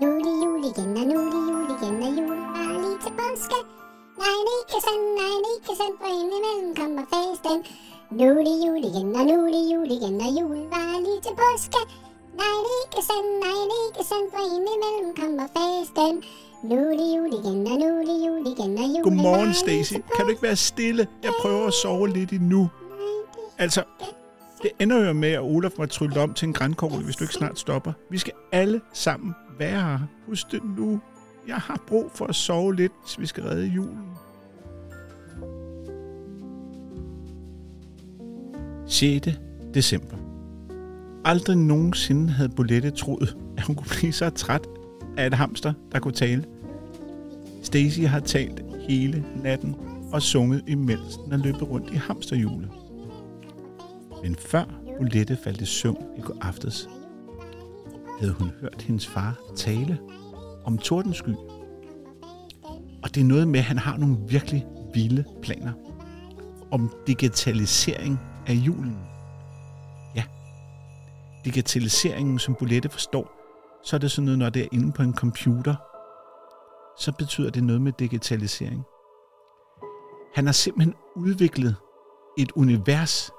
Nu er det jul igen, og nu er det jul igen, og jul var lige til påske. Nej, det er ikke sandt, nej, det er ikke sandt, for indimellem kommer festen. Nu er det jul igen, og nu er det jul igen, og jul var lige til påske. Nej, det er ikke sandt, nej, det er ikke sandt, for indimellem kommer festen. Nu er det jul igen, og nu er det jul igen, og jul Godmorgen, Stacy. Kan du ikke være stille? Jeg prøver at sove lidt endnu. Altså, det ender jo med, at Olaf må trylle om til en grænkogle, hvis du ikke snart stopper. Vi skal alle sammen være her. Husk det nu. Jeg har brug for at sove lidt, hvis vi skal redde julen. 6. december. Aldrig nogensinde havde Bolette troet, at hun kunne blive så træt af et hamster, der kunne tale. Stacy har talt hele natten og sunget imens den er løbet rundt i hamsterhjulet. Men før Bolette faldt i søvn i går aftes, havde hun hørt hendes far tale om tordensky. Og det er noget med, at han har nogle virkelig vilde planer om digitalisering af julen. Ja, digitaliseringen, som Bolette forstår, så er det sådan noget, når det er inde på en computer, så betyder det noget med digitalisering. Han har simpelthen udviklet et univers,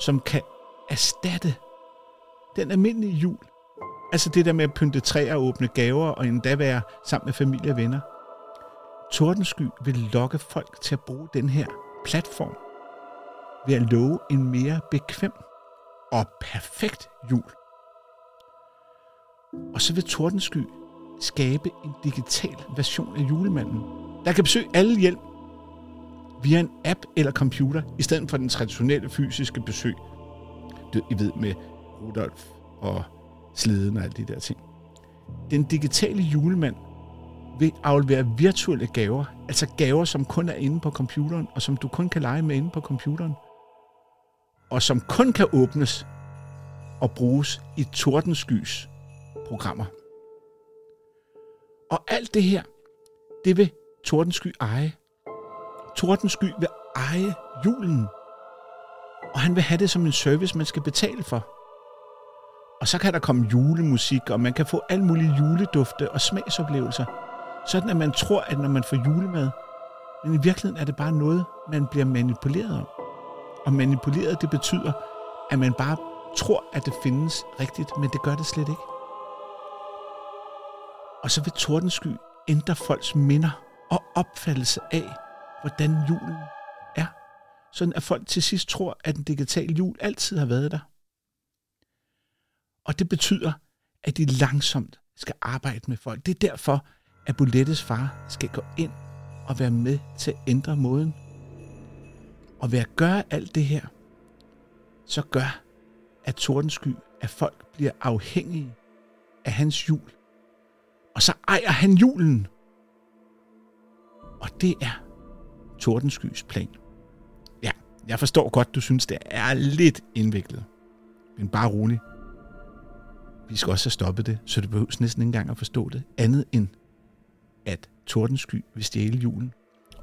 som kan erstatte den almindelige jul. Altså det der med at pynte træer og åbne gaver og endda være sammen med familie og venner. Tordensky vil lokke folk til at bruge den her platform ved at love en mere bekvem og perfekt jul. Og så vil Tordensky skabe en digital version af julemanden, der kan besøge alle hjem via en app eller computer, i stedet for den traditionelle fysiske besøg. Du, I ved med Rudolf og sleden og alle de der ting. Den digitale julemand vil aflevere virtuelle gaver, altså gaver, som kun er inde på computeren, og som du kun kan lege med inde på computeren, og som kun kan åbnes og bruges i tordenskys programmer. Og alt det her, det vil Tordensky eje. Tordensky vil eje julen. Og han vil have det som en service, man skal betale for. Og så kan der komme julemusik, og man kan få alle mulige juledufte og smagsoplevelser. Sådan at man tror, at når man får julemad, men i virkeligheden er det bare noget, man bliver manipuleret om. Og manipuleret, det betyder, at man bare tror, at det findes rigtigt, men det gør det slet ikke. Og så vil Tordensky ændre folks minder og opfattelse af, hvordan julen er. Sådan at folk til sidst tror, at den digitale jul altid har været der. Og det betyder, at de langsomt skal arbejde med folk. Det er derfor, at Bulettes far skal gå ind og være med til at ændre måden. Og ved at gøre alt det her, så gør, at Tordensky, at folk bliver afhængige af hans jul. Og så ejer han julen. Og det er Tordenskys plan. Ja, jeg forstår godt, du synes, det er lidt indviklet. Men bare rolig. Vi skal også have stoppet det, så det behøves næsten ikke engang at forstå det. Andet end, at Tordensky vil stjæle julen.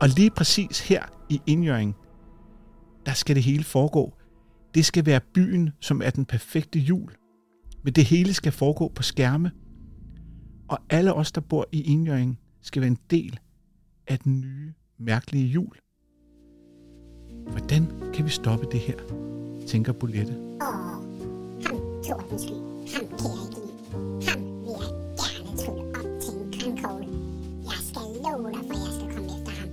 Og lige præcis her i indjøring, der skal det hele foregå. Det skal være byen, som er den perfekte jul. Men det hele skal foregå på skærme. Og alle os, der bor i Indjøring, skal være en del af den nye, mærkelige jul. Hvordan kan vi stoppe det her, tænker Bolette. Åh, ham Tordensky, ham kan jeg ikke lide. Ham vil jeg gerne trylle op til en grænkogle. Jeg skal love dig, for jeg skal komme efter ham.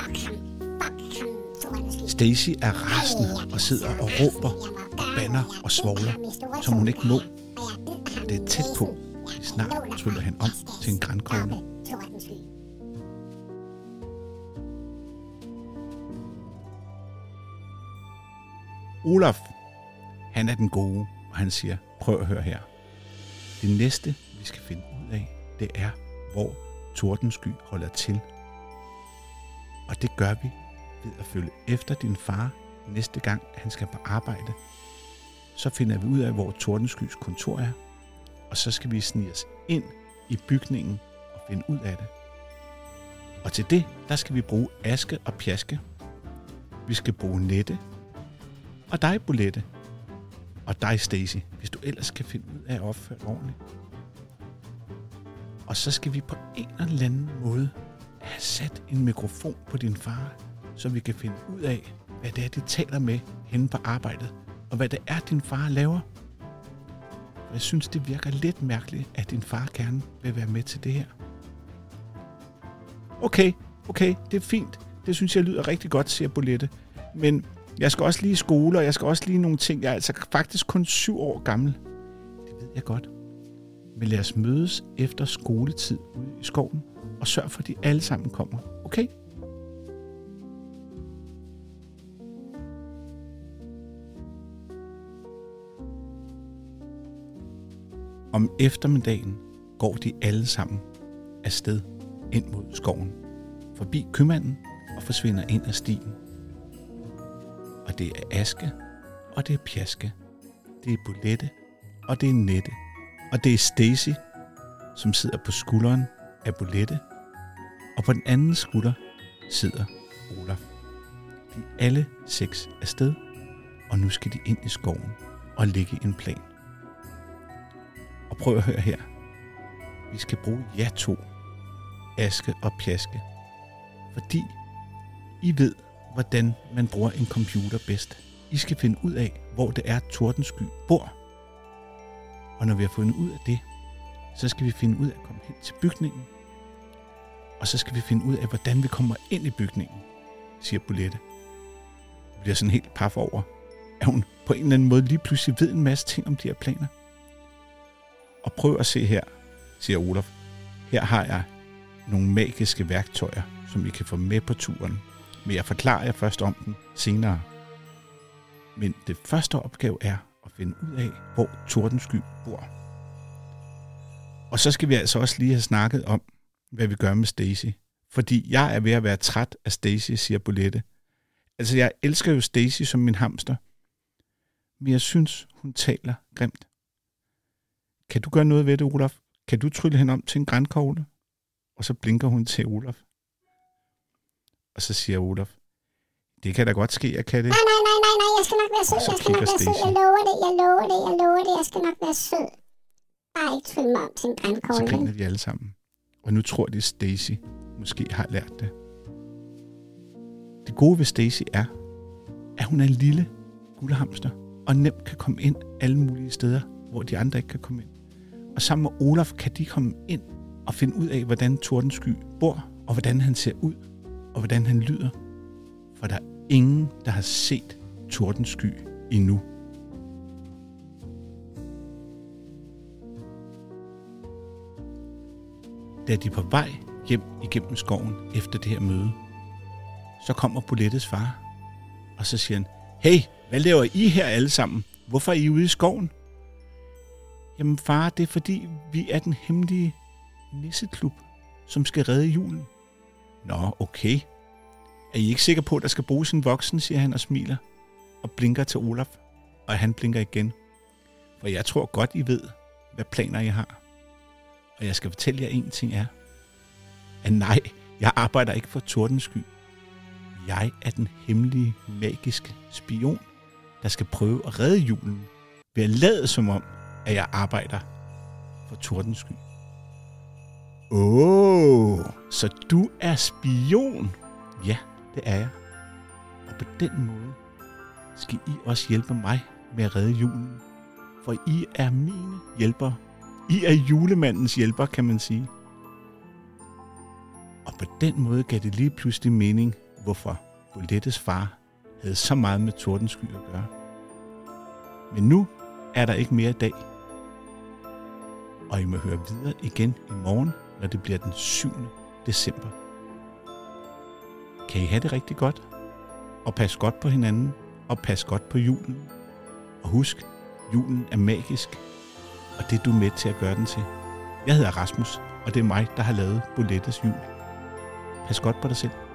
Fuck ham, fuck ham, Tordensky. Stacy er rasende og sidder og råber og banner og svogler, som hun ikke må. Det er tæt på. Snart tryller han om til en grænkogle. Olaf, han er den gode, og han siger, prøv at høre her. Det næste, vi skal finde ud af, det er, hvor Tordensky holder til. Og det gør vi ved at følge efter din far næste gang, han skal på arbejde. Så finder vi ud af, hvor Tordenskys kontor er, og så skal vi snige os ind i bygningen og finde ud af det. Og til det, der skal vi bruge aske og pjaske. Vi skal bruge nette, og dig, Bolette. Og dig, Stacy, hvis du ellers kan finde ud af at opføre dig ordentligt. Og så skal vi på en eller anden måde have sat en mikrofon på din far, så vi kan finde ud af, hvad det er, de taler med henne på arbejdet, og hvad det er, din far laver. Og jeg synes, det virker lidt mærkeligt, at din far gerne vil være med til det her. Okay, okay, det er fint. Det synes jeg lyder rigtig godt, siger Bolette. Men jeg skal også lige i skole, og jeg skal også lige nogle ting. Jeg er altså faktisk kun syv år gammel. Det ved jeg godt. Men lad os mødes efter skoletid ude i skoven, og sørg for, at de alle sammen kommer. Okay? Om eftermiddagen går de alle sammen afsted ind mod skoven, forbi købmanden og forsvinder ind ad stien. Og det er Aske, og det er Pjaske, det er bulette, og det er Nette, og det er Stacy, som sidder på skulderen af bulette, og på den anden skulder sidder Olaf. De er alle seks afsted, og nu skal de ind i skoven og lægge en plan. Og prøv at høre her. Vi skal bruge jer to, Aske og Pjaske, fordi I ved, hvordan man bruger en computer bedst. I skal finde ud af, hvor det er, Tordensky bor. Og når vi har fundet ud af det, så skal vi finde ud af at komme hen til bygningen. Og så skal vi finde ud af, hvordan vi kommer ind i bygningen, siger Bolette. Jeg bliver sådan helt paf over, at hun på en eller anden måde lige pludselig ved en masse ting om de her planer. Og prøv at se her, siger Olaf. Her har jeg nogle magiske værktøjer, som I kan få med på turen. Men jeg forklarer jer først om den senere. Men det første opgave er at finde ud af, hvor Tordensky bor. Og så skal vi altså også lige have snakket om, hvad vi gør med Stacy. Fordi jeg er ved at være træt af Stacy, siger Bolette. Altså, jeg elsker jo Stacy som min hamster. Men jeg synes, hun taler grimt. Kan du gøre noget ved det, Olaf? Kan du trylle hende om til en grænkogle? Og så blinker hun til Olaf. Og så siger Olaf, det kan da godt ske, jeg kan det. Nej, nej, nej, nej, nej, jeg skal nok være sød. Så Jeg skal nok være sød. Jeg lover det, jeg lover det, jeg lover det. Jeg skal nok være sød. Bare ikke trylle mig om til en Så grænkogle. griner de alle sammen. Og nu tror de, Stacy måske har lært det. Det gode ved Stacy er, at hun er en lille guldhamster, og nemt kan komme ind alle mulige steder, hvor de andre ikke kan komme ind. Og sammen med Olaf kan de komme ind og finde ud af, hvordan Tordensky bor, og hvordan han ser ud, og hvordan han lyder. For der er ingen, der har set Tordensky endnu. Da de er på vej hjem igennem skoven efter det her møde, så kommer Bulettes far, og så siger han, Hey, hvad laver I her alle sammen? Hvorfor er I ude i skoven? Jamen far, det er fordi, vi er den hemmelige nisseklub, som skal redde julen. Nå, okay. Er I ikke sikre på, at der skal bruges en voksen, siger han og smiler, og blinker til Olaf, og han blinker igen. For jeg tror godt, I ved, hvad planer I har. Og jeg skal fortælle jer en ting er, at nej, jeg arbejder ikke for Tordensky. Jeg er den hemmelige, magiske spion, der skal prøve at redde julen ved at lade som om, at jeg arbejder for Tordensky. Åh, oh, så du er spion? Ja, det er jeg. Og på den måde skal I også hjælpe mig med at redde julen. For I er mine hjælpere. I er julemandens hjælper, kan man sige. Og på den måde gav det lige pludselig mening, hvorfor Bolettes far havde så meget med tordensky at gøre. Men nu er der ikke mere i dag. Og I må høre videre igen i morgen, når det bliver den 7. december. Kan I have det rigtig godt? Og pas godt på hinanden, og pas godt på julen. Og husk, julen er magisk, og det er du med til at gøre den til. Jeg hedder Rasmus, og det er mig, der har lavet Bolettes jul. Pas godt på dig selv.